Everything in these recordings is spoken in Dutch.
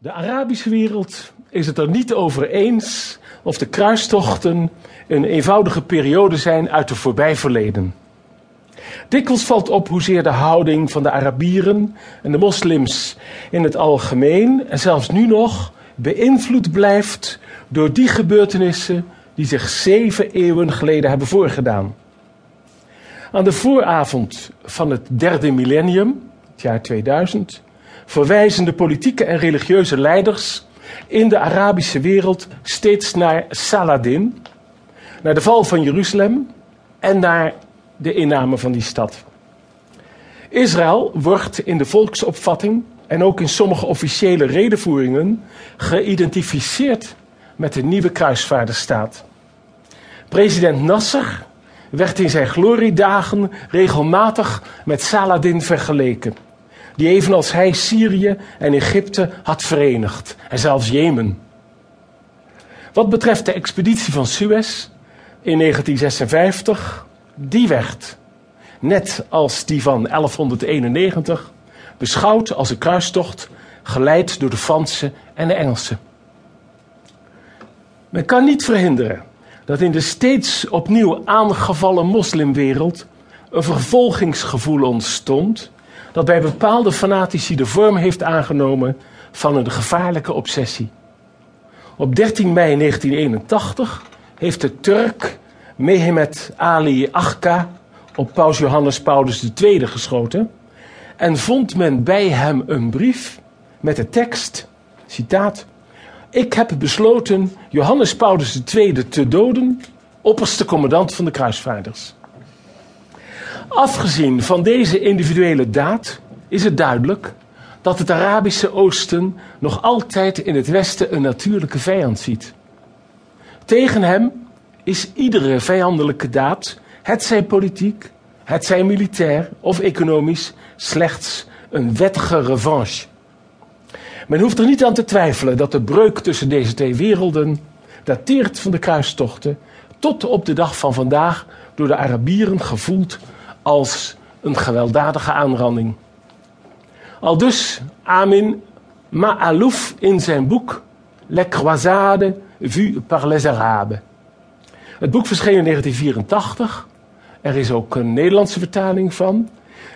De Arabische wereld is het er niet over eens of de kruistochten een eenvoudige periode zijn uit het voorbij verleden. Dikwijls valt op hoezeer de houding van de Arabieren en de moslims in het algemeen en zelfs nu nog beïnvloed blijft door die gebeurtenissen die zich zeven eeuwen geleden hebben voorgedaan. Aan de vooravond van het derde millennium, het jaar 2000, verwijzen de politieke en religieuze leiders in de Arabische wereld steeds naar Saladin, naar de val van Jeruzalem en naar de inname van die stad. Israël wordt in de volksopvatting en ook in sommige officiële redenvoeringen geïdentificeerd met de nieuwe kruisvaarderstaat. President Nasser werd in zijn gloriedagen regelmatig met Saladin vergeleken die evenals hij Syrië en Egypte had verenigd, en zelfs Jemen. Wat betreft de expeditie van Suez in 1956, die werd, net als die van 1191, beschouwd als een kruistocht geleid door de Fransen en de Engelsen. Men kan niet verhinderen dat in de steeds opnieuw aangevallen moslimwereld een vervolgingsgevoel ontstond dat bij bepaalde fanatici de vorm heeft aangenomen van een gevaarlijke obsessie. Op 13 mei 1981 heeft de Turk Mehmet Ali Akka op paus Johannes Paulus II geschoten en vond men bij hem een brief met de tekst, citaat, ik heb besloten Johannes Paulus II te doden, opperste commandant van de kruisvaarders. Afgezien van deze individuele daad is het duidelijk dat het Arabische Oosten nog altijd in het Westen een natuurlijke vijand ziet. Tegen hem is iedere vijandelijke daad, het zij politiek, het zij militair of economisch, slechts een wettige revanche. Men hoeft er niet aan te twijfelen dat de breuk tussen deze twee werelden dateert van de kruistochten tot op de dag van vandaag door de Arabieren gevoeld als een gewelddadige aanranding. Al dus Amin Ma'alouf in zijn boek Les Croisades vues par les Arabes. Het boek verscheen in 1984. Er is ook een Nederlandse vertaling van.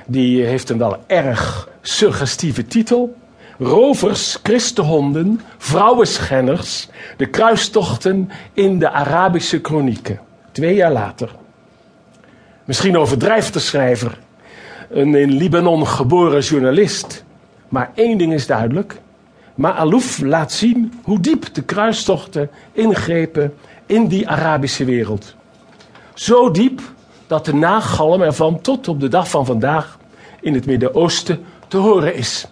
Die heeft een wel erg suggestieve titel. Rovers, christenhonden, vrouwenschenners, de kruistochten in de Arabische kronieken. Twee jaar later. Misschien overdrijft de schrijver, een in Libanon geboren journalist. Maar één ding is duidelijk. Ma'alouf laat zien hoe diep de kruistochten ingrepen in die Arabische wereld. Zo diep dat de nagalm ervan tot op de dag van vandaag in het Midden-Oosten te horen is.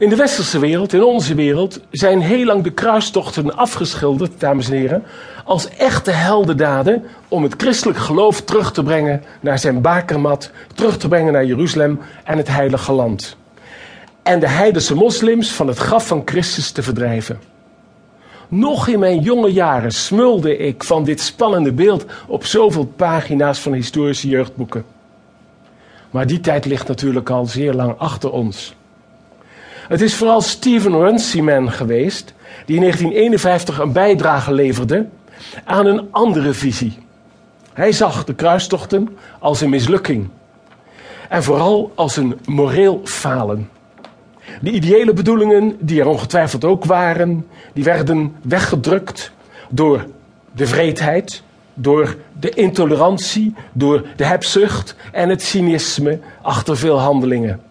In de westerse wereld, in onze wereld, zijn heel lang de kruistochten afgeschilderd, dames en heren, als echte heldendaden om het christelijk geloof terug te brengen naar zijn bakermat, terug te brengen naar Jeruzalem en het heilige land. En de heidense moslims van het graf van Christus te verdrijven. Nog in mijn jonge jaren smulde ik van dit spannende beeld op zoveel pagina's van historische jeugdboeken. Maar die tijd ligt natuurlijk al zeer lang achter ons. Het is vooral Steven Runciman geweest die in 1951 een bijdrage leverde aan een andere visie. Hij zag de kruistochten als een mislukking en vooral als een moreel falen. De ideële bedoelingen, die er ongetwijfeld ook waren, die werden weggedrukt door de vreedheid, door de intolerantie, door de hebzucht en het cynisme achter veel handelingen.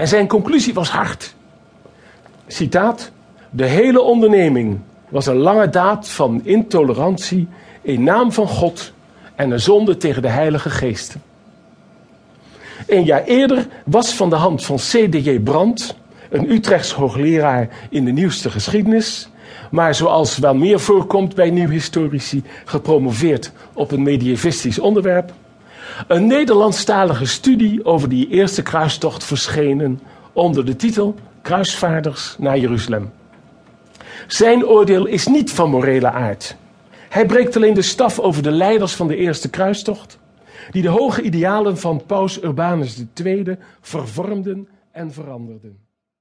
En zijn conclusie was hard. Citaat: De hele onderneming was een lange daad van intolerantie in naam van God en een zonde tegen de Heilige Geest. Een jaar eerder was van de hand van C.D.J. Brandt, een Utrechts hoogleraar in de nieuwste geschiedenis, maar zoals wel meer voorkomt bij nieuwhistorici, gepromoveerd op een medievistisch onderwerp, een Nederlandstalige studie over die eerste kruistocht verschenen onder de titel Kruisvaarders naar Jeruzalem. Zijn oordeel is niet van morele aard. Hij breekt alleen de staf over de leiders van de eerste kruistocht, die de hoge idealen van Paus Urbanus II vervormden en veranderden.